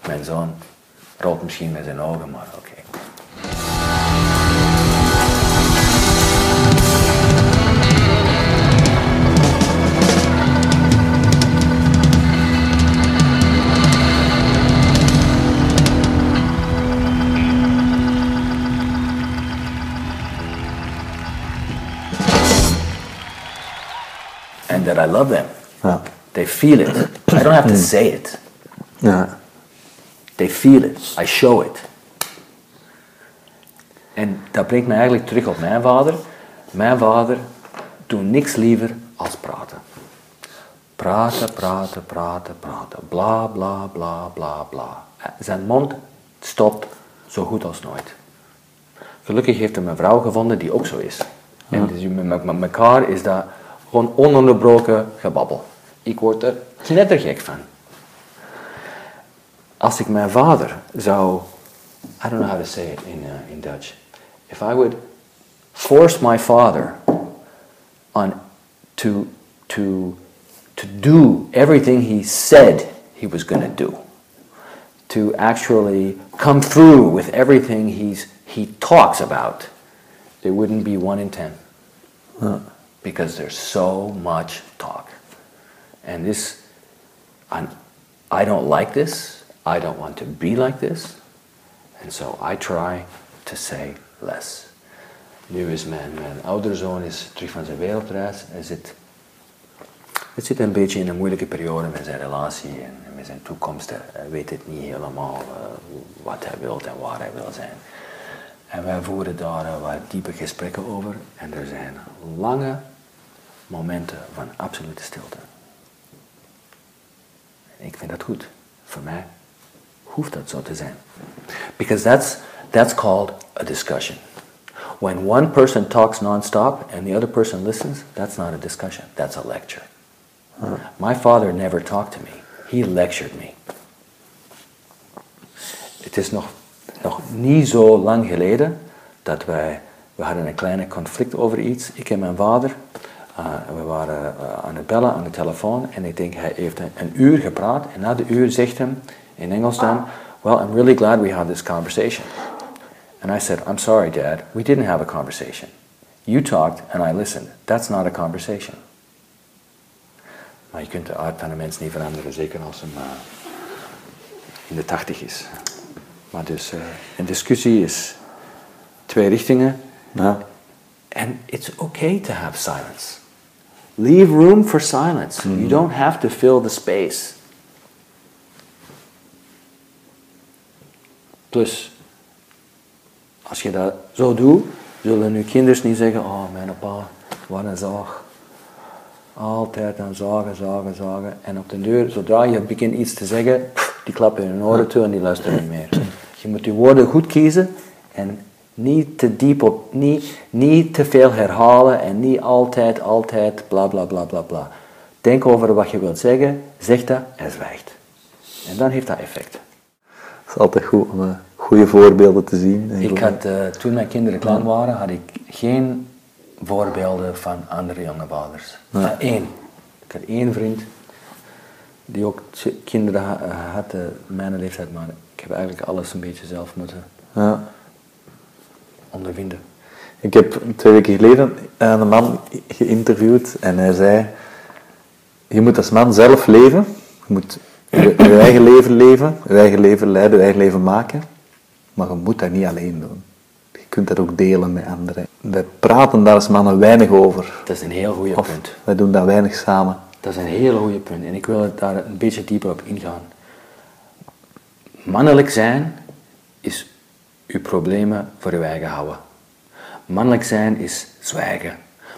Mijn zoon rolt misschien met zijn ogen, maar oké. That I love them. Ja. They feel it. I don't have to say it. Ja. They feel it. I show it. En dat brengt me eigenlijk terug op mijn vader. Mijn vader doet niks liever als praten. Praten, praten, praten, praten. Bla, bla, bla, bla, bla. Zijn mond stopt zo goed als nooit. Gelukkig heeft hij een vrouw gevonden die ook zo is. En dus met elkaar is dat gewoon ononderbroken gebabbel. Ik word er knettergek van. Als ik mijn vader zou, I don't know how to say it in, uh, in Dutch. If I would force my father on to, to to do everything he said he was going to do, to actually come through with everything he's, he talks about, it wouldn't be one in ten. Because there's so much talk. And this, i I don't like this. I don't want to be like this. And so I try to say less. Nu is mijn, mijn oudere zoon is terug van zijn wereldreis. Hij zit, hij zit een beetje in een moeilijke periode met zijn relatie en met zijn toekomst. Hij weet het niet helemaal uh, wat hij wil en waar hij wil zijn. En wij voeren daar uh, wat diepe gesprekken over. En er zijn lange momenten van absolute stilte. Ik vind dat goed. Voor mij hoeft dat zo te zijn. Because that's, that's called a discussion. When one person talks nonstop and the other person listens, that's not a discussion, that's a lecture. My father never talked to me, he lectured me. Het is nog, nog niet zo lang geleden dat wij, we hadden een kleine conflict over iets, ik en mijn vader. Uh, we waren uh, aan het bellen aan de telefoon en ik denk hij heeft een, een uur gepraat en na de uur zegt hem in Engels dan, well I'm really glad we had this conversation. And I said, I'm sorry, Dad, we didn't have a conversation. You talked and I listened. That's not a conversation. Maar je kunt de aard van de mens niet veranderen, zeker als hem uh, in de tachtig is. Maar dus uh, een discussie is twee richtingen. Ja. And it's okay to have silence. Leave room for silence. You mm-hmm. don't have to fill the space. Plus, als je dat zo doet, zullen je kinderen niet zeggen, oh mijn pa, wat een zorg. Altijd aan zagen, zagen, zagen. En op de deur, zodra je begint iets te zeggen, die klappen hun oren toe en die luisteren niet meer. Je moet je woorden goed kiezen en niet te diep op, niet, niet te veel herhalen en niet altijd, altijd, bla bla bla bla bla. Denk over wat je wilt zeggen, zeg dat en zwijgt. En dan heeft dat effect. Het is altijd goed om uh, goede voorbeelden te zien. Ik had, uh, toen mijn kinderen klein waren, had ik geen voorbeelden van andere jonge vaders. Ja. Eén. Ik had één vriend die ook kinderen had, uh, mijn leeftijd, maar ik heb eigenlijk alles een beetje zelf moeten ja. Ondervinden. Ik heb twee weken geleden een man geïnterviewd en hij zei: Je moet als man zelf leven, je moet je, je eigen leven leven, je eigen leven leiden, je eigen leven maken, maar je moet dat niet alleen doen. Je kunt dat ook delen met anderen. Wij praten daar als mannen weinig over. Dat is een heel goed punt. Wij doen dat weinig samen. Dat is een heel goed punt en ik wil daar een beetje dieper op ingaan. Mannelijk zijn is uw problemen voor uw eigen houden. Mannelijk zijn is zwijgen.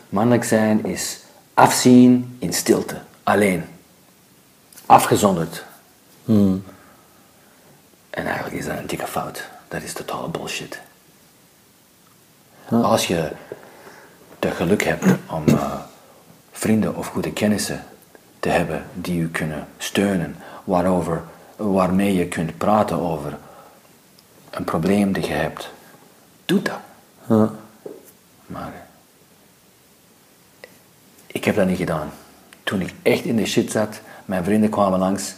Mannelijk zijn is afzien in stilte, alleen. Afgezonderd. Hmm. En eigenlijk is dat een dikke fout. Dat is totale bullshit. Als je het geluk hebt om uh, vrienden of goede kennissen te hebben die u kunnen steunen, waarover, waarmee je kunt praten over een probleem dat je hebt, doe dat. Ja. Maar ik heb dat niet gedaan. Toen ik echt in de shit zat, mijn vrienden kwamen langs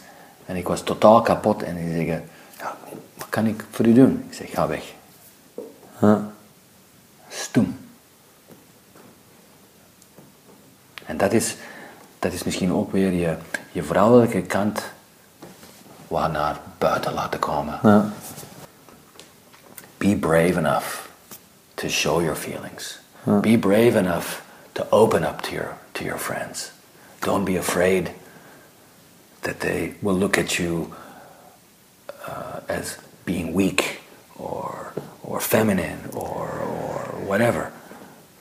en ik was totaal kapot en die zeggen, ja, wat kan ik voor u doen? Ik zeg, ga weg. Ja. Stoem. En dat is, dat is misschien ook weer je, je vrouwelijke kant waar naar buiten laten komen. Ja. Be brave enough to show your feelings. Be brave enough to open up to your, to your friends. Don't be afraid that they will look at you uh, as being weak or, or feminine or, or whatever.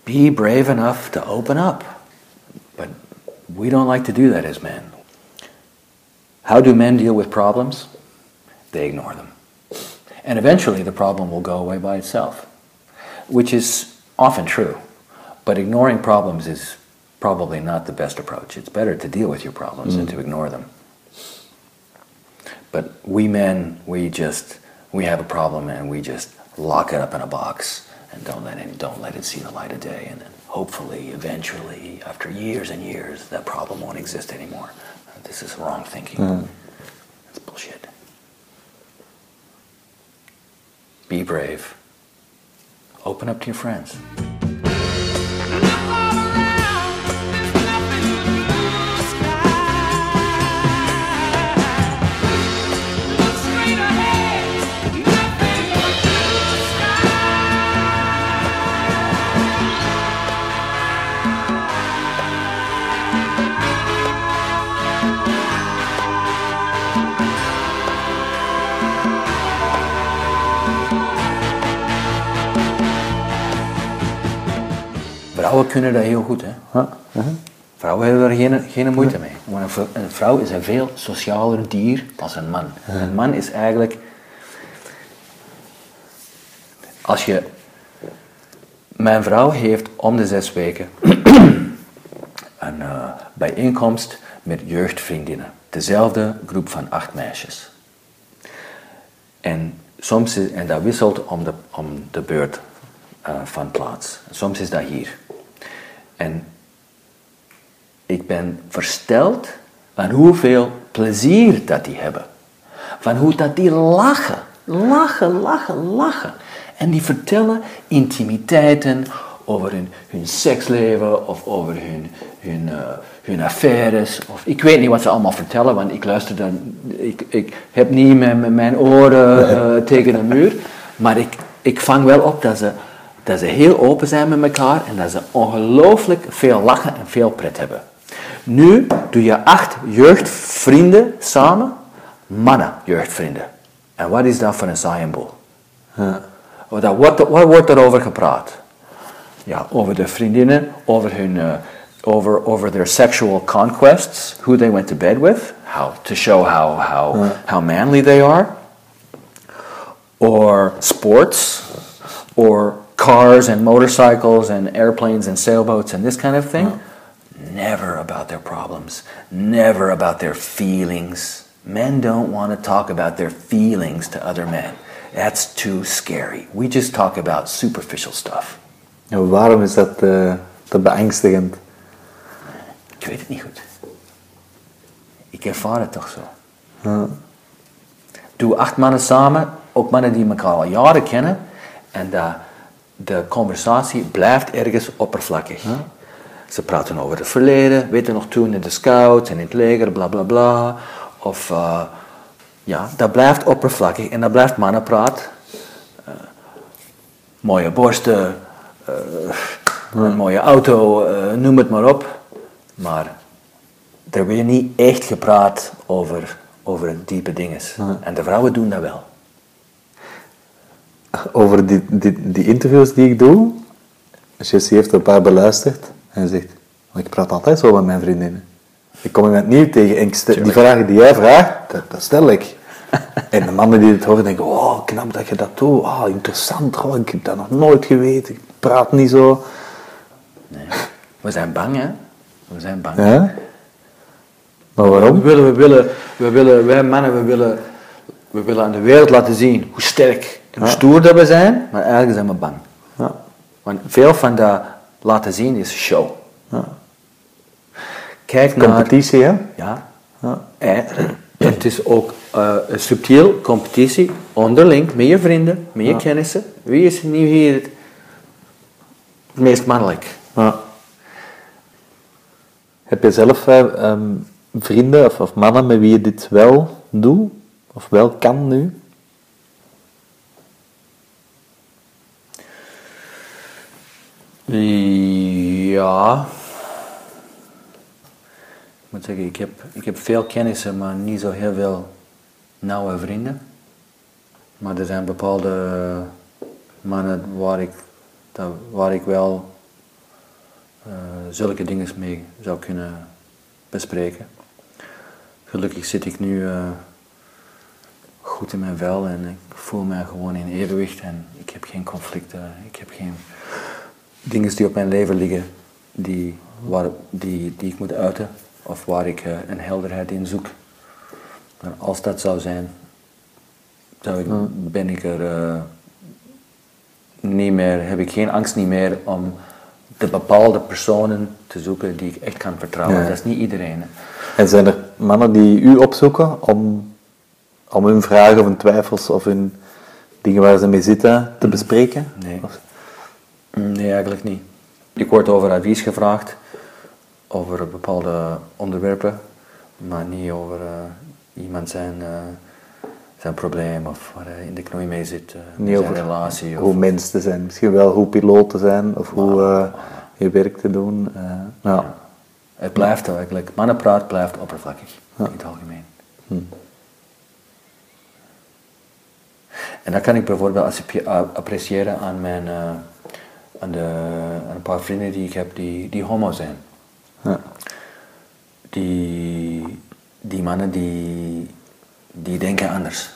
Be brave enough to open up. But we don't like to do that as men. How do men deal with problems? They ignore them. And eventually the problem will go away by itself, which is often true. But ignoring problems is probably not the best approach. It's better to deal with your problems than to mm. ignore them. But we men, we just we have a problem and we just lock it up in a box and don't let it don't let it see the light of day and then hopefully, eventually, after years and years, that problem won't exist anymore. This is wrong thinking. Hmm. It's bullshit. Be brave. Open up to your friends. Vrouwen kunnen dat heel goed, hè? Vrouwen hebben er geen, geen moeite mee. Maar een vrou- een vrouw is een veel socialer dier als een man. Een man is eigenlijk. Als je. Mijn vrouw heeft om de zes weken <clears throat> een eh, bijeenkomst met jeugdvriendinnen. Dezelfde groep van acht meisjes. En, soms is, en dat wisselt om de, om de beurt eh, van plaats. Soms is dat hier. En ik ben versteld van hoeveel plezier dat die hebben. Van hoe dat die lachen. Lachen, lachen, lachen. En die vertellen intimiteiten over hun, hun seksleven of over hun, hun, eh, hun affaires. Of, ik weet niet wat ze allemaal vertellen, want ik luister dan. Ik, ik heb niet met, met mijn oren <laughs> eh, tegen een muur. Maar ik, ik vang wel op dat ze, dat ze heel open zijn met elkaar en dat ze ongelooflijk veel lachen en veel pret hebben. Nu doe je acht jeugdvrienden samen, mannen jeugdvrienden. En wat is dat voor een saaie boel? Wat, wat, wordt daarover gepraat? Ja, over de vriendinnen, over hun, uh, over, over their sexual conquests, who they went to bed with, how to show how, how, how manly they are, or sports, or cars and motorcycles and airplanes and sailboats and this kind of thing. Never about their problems, never about their feelings. Men don't want to talk about their feelings to other men. That's too scary. We just talk about superficial stuff. En waarom is dat eh, te beangstigend? Ik weet het niet goed. Ik ervaar het toch zo. Doe acht mannen samen, ook mannen die elkaar al jaren kennen, en de, de conversatie blijft ergens oppervlakkig. Ze praten over het verleden, weten nog toen in de scouts en in het leger, bla bla bla. Of eh, ja, dat blijft oppervlakkig en dat blijft mannenpraat. Eh, mooie borsten, eh, een mooie auto, noem het maar op. Maar er wordt niet echt gepraat over, over diepe dingen. En de vrouwen doen dat wel. Over die, die, die interviews die ik doe, Jessie heeft een paar beluisterd en zegt, "Maar ik praat altijd zo met mijn vriendinnen. Ik kom iemand nieuw tegen en stel- die vragen die jij vraagt, dat, dat stel ik. <laughs> En de mannen die het horen denken, oh knap dat je dat doet, oh interessant, oh, ik heb dat nog nooit geweten, ik praat niet zo. Nee. We zijn bang, hè? We zijn bang. Ja? Maar We waarom? willen, we willen, we willen, wij mannen, we willen, we willen aan de wereld laten zien hoe sterk en hoe stoer dat we zijn, maar eigenlijk zijn we bang. Ja. Want veel van dat laten zien is show. Ja. Kijk naar... Competitie, hè? Ja. En <clears throat> het is ook eh, een subtiel competitie onderling met je vrienden, met je kennissen. Wie is nu hier het meest mannelijk? Ja. Heb je zelf eh, ehm, vrienden of, of mannen met wie je dit wel doet? Of wel kan nu? Ja. Ik moet zeggen, ik heb, ik heb veel kennissen, maar niet zo heel veel nauwe vrienden. Maar er zijn bepaalde mannen waar ik, waar ik wel eh, zulke dingen mee zou kunnen bespreken. Gelukkig zit ik nu eh, goed in mijn vel en ik voel mij gewoon in evenwicht en ik heb geen conflicten, ik heb geen dingen die op mijn leven liggen die, waar, die, die ik moet uiten of waar ik eh, een helderheid in zoek. Maar als dat zou zijn, zou ik, ben ik er eh, niet meer, heb ik geen angst niet meer om de bepaalde personen te zoeken die ik echt kan vertrouwen. Ja. Dat is niet iedereen. hè. En zijn er mannen die u opzoeken om, om hun vragen of hun twijfels of hun dingen waar ze mee zitten te bespreken? Nee. Of- Nee, eigenlijk niet. Ik word over advies gevraagd over bepaalde onderwerpen, maar niet over eh, iemand zijn, eh, zijn probleem of waar hij in de knoei mee zit, eh, Niet zijn over relatie. hoe Of, mens te zijn. Misschien wel hoe piloot te zijn of hoe eh, je werk te doen. ja. het blijft eigenlijk, mannenpraat blijft oppervlakkig in het algemeen. En dat kan ik bijvoorbeeld appre- appreciëren aan, mijn, aan, de, aan een paar vrienden die ik heb die, die homo zijn. Ja. die, die mannen die, die denken anders.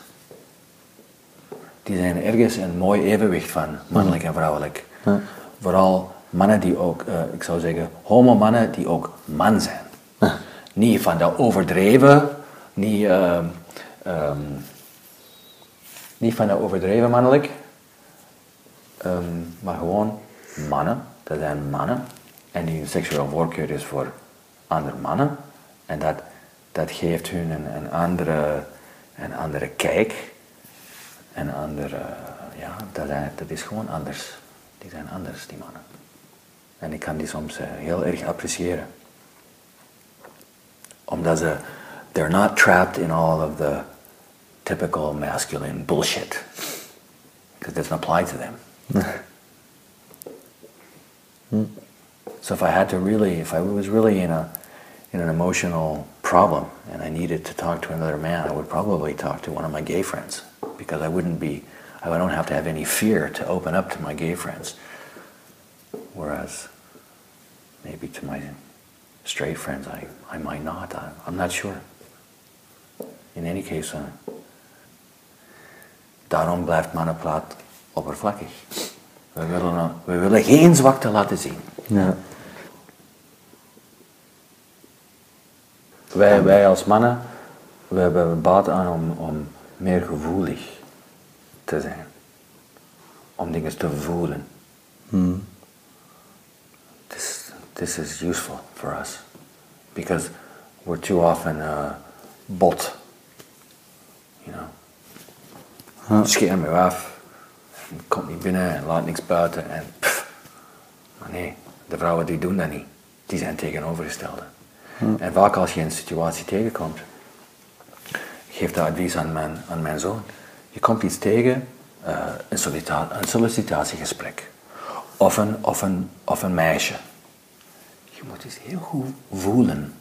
Die zijn ergens een mooi evenwicht van mannelijk en vrouwelijk. Ja. Vooral mannen die ook, eh, ik zou zeggen, homo-mannen die ook man zijn. Niet van dat overdreven, niet, ehm, ehm, niet van dat overdreven mannelijk, ehm, maar gewoon mannen. Dat zijn mannen. En die seksuele voorkeur is voor andere mannen. En dat, dat geeft hun een, een, andere, een andere kijk. Een andere, ja, dat, dat is gewoon anders. Die zijn anders, die mannen. En ik kan die soms eh, heel erg appreciëren. Omdat ze, they're not trapped in all of the typical masculine bullshit. Because it doesn't apply to them. <laughs> So if I had to really, if I was really in a, in an emotional problem and I needed to talk to another man, I would probably talk to one of my gay friends because I wouldn't be, I don't have to have any fear to open up to my gay friends. Whereas maybe to my straight friends, I, I might not. I, I'm not sure. In any case, uh, daarom blijft mannenpraat oppervlakkig. We willen, we willen geen zwakte laten zien. Ja. Wij, wij als mannen, we hebben baat aan om, om meer gevoelig te zijn. Om dingen te voelen. This, this is useful for us. Because we're too often uh, bot. You know. Scherm me af. Komt niet binnen en laat niks buiten. En pff. Maar nee, de vrouwen die doen dat niet. Die zijn tegenovergestelde. En vaak als je een situatie tegenkomt, geef dat advies aan mijn, aan mijn zoon. Je komt iets tegen, eh, een, sollicita- een sollicitatiegesprek. Of een, of, een, of een meisje. Je moet eens heel goed voelen.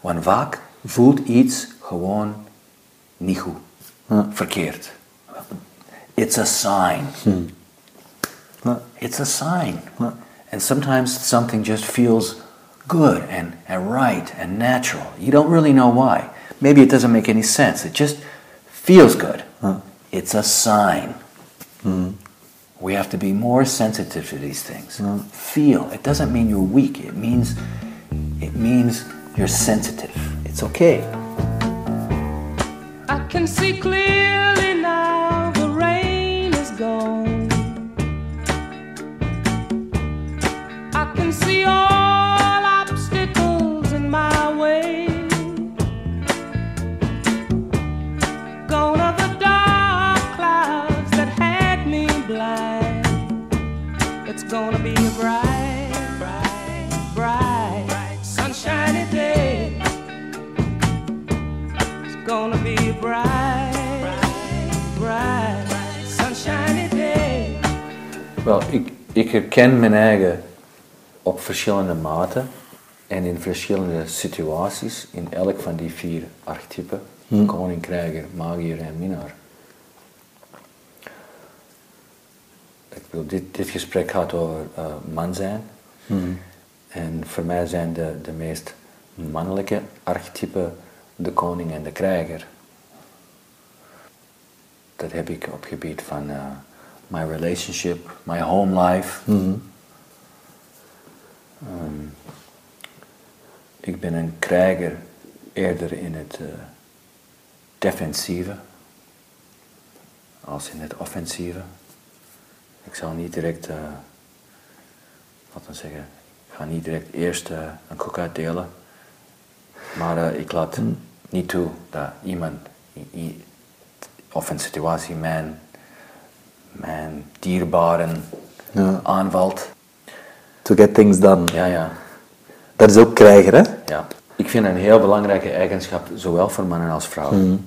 Want vaak voelt iets gewoon niet goed. Verkeerd. It's a sign. Hmm. It's a sign. And sometimes something just feels good and, and right and natural. You don't really know why. Maybe it doesn't make any sense. It just feels good. It's a sign. Hmm. We have to be more sensitive to these things. Feel. It doesn't mean you're weak. It means it means you're sensitive. It's okay. I can see clearly ik, herken mijn eigen op verschillende maten en in verschillende situaties in elk van die vier archetypen: koning, krijger, magier en minnaar. Ik bedoel, dit, dit gesprek gaat over eh, man zijn. En voor mij zijn de, de meest mannelijke archetypen de koning en de krijger. Dat heb ik op gebied van eh, my relationship, my home life. Ehm, ik ben een krijger eerder in het eh, defensieve als in het offensieve. Ik zal niet direct eh, laten we zeggen, ik ga niet direct eerst eh, een koek uitdelen. Maar ik laat niet toe dat iemand of een situatie mijn, mijn dierbaren Ja. aanvalt. To get things done. Ja, ja, Dat is ook krijger, hè? ja. Ik vind een heel belangrijke eigenschap, zowel voor mannen als vrouwen.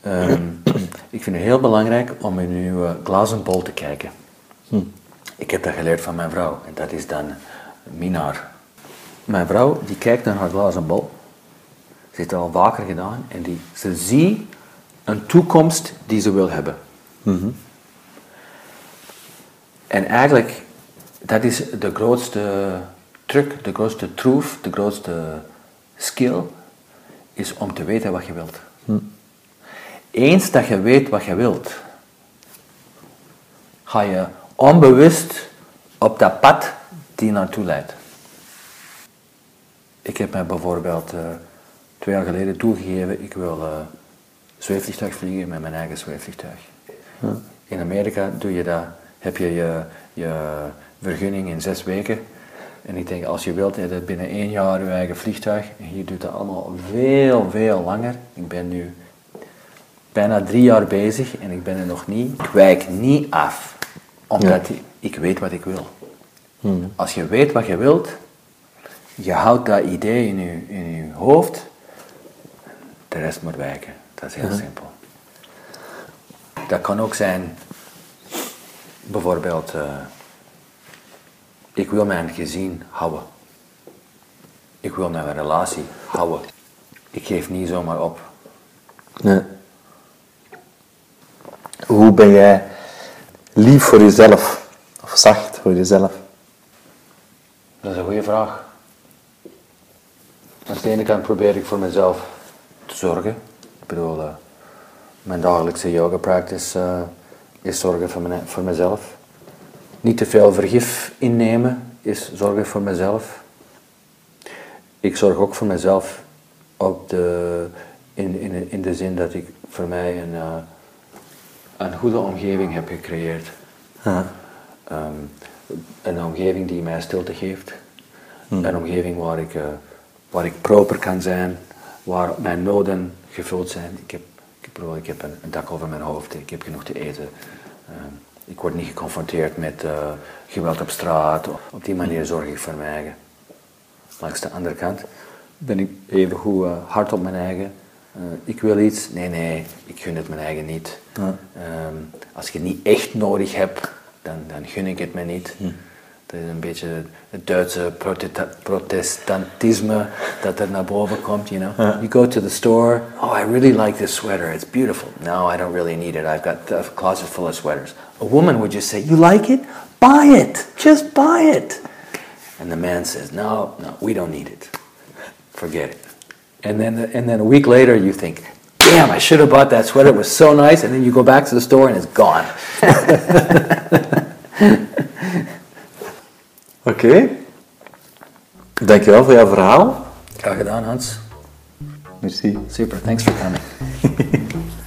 Ehm, <clears throat> ik vind het heel belangrijk om in uw glazen bol te kijken. Ik heb dat geleerd van mijn vrouw en dat is dan Minar. Mijn vrouw die kijkt naar haar glazen bol. Ze heeft al vaker gedaan en die, ze ziet een toekomst die ze wil hebben. En eigenlijk, dat is de grootste truc, de grootste troef, de grootste skill, is om te weten wat je wilt. Eens dat je weet wat je wilt, ga je onbewust op dat pad die naartoe leidt. Ik heb mij bijvoorbeeld eh, twee jaar geleden toegegeven, ik wil eh zweefvliegtuig vliegen met mijn eigen zweefvliegtuig. In Amerika doe je dat, heb je je, je vergunning in zes weken. En ik denk, als je wilt, heb je binnen één jaar je eigen vliegtuig. En hier doet dat allemaal veel, veel langer. Ik ben nu bijna drie jaar bezig en ik ben er nog niet. Ik wijk niet af, omdat ik weet wat ik wil. Als je weet wat je wilt, je houdt dat idee in je, in je hoofd, de rest moet wijken. Dat is heel simpel. Dat kan ook zijn, bijvoorbeeld, eh, ik wil mijn gezin houden. Ik wil mijn relatie houden. Ik geef niet zomaar op. Nee. Hoe ben jij lief voor jezelf? Of zacht voor jezelf? Dat is een goede vraag. Aan de ene kant probeer ik voor mezelf te zorgen. Ik bedoel, eh, mijn dagelijkse yoga practice eh, is zorgen voor, mijn, voor mezelf. Niet te veel vergif innemen is zorgen voor mezelf. Ik zorg ook voor mezelf op de, in, in, in de zin dat ik voor mij een, eh, een goede omgeving heb gecreëerd. Ehm, een omgeving die mij stilte geeft. Een omgeving waar ik, eh, waar ik proper kan zijn, waar mijn noden gevuld zijn. Ik heb, ik bedoel, ik heb een, een dak over mijn hoofd, ik heb genoeg te eten. Ehm, ik word niet geconfronteerd met eh, geweld op straat. Op die manier zorg ik voor mijn eigen. Langs de andere kant ben ik even goed eh, hard op mijn eigen. Eh, ik wil iets, nee, nee, ik gun het mijn eigen niet. Ehm, als je het niet echt nodig hebt, dan, dan gun ik het me niet. Dat is een beetje het Duitse protestantisme dat er naar boven komt, you know. You go to the store, oh, I really like this sweater, it's beautiful. No, I don't really need it, I've got a closet full of sweaters. A woman would just say, you like it? Buy it, just buy it. And the man says, no, no, we don't need it. Forget it. And then, and then a week later you think, damn, I should have bought that sweater, it was so nice. And then you go back to the store and it's gone. <laughs> Oké. Dankjewel voor jouw verhaal. Graag gedaan, Hans. Merci. Super, thanks for coming. <laughs>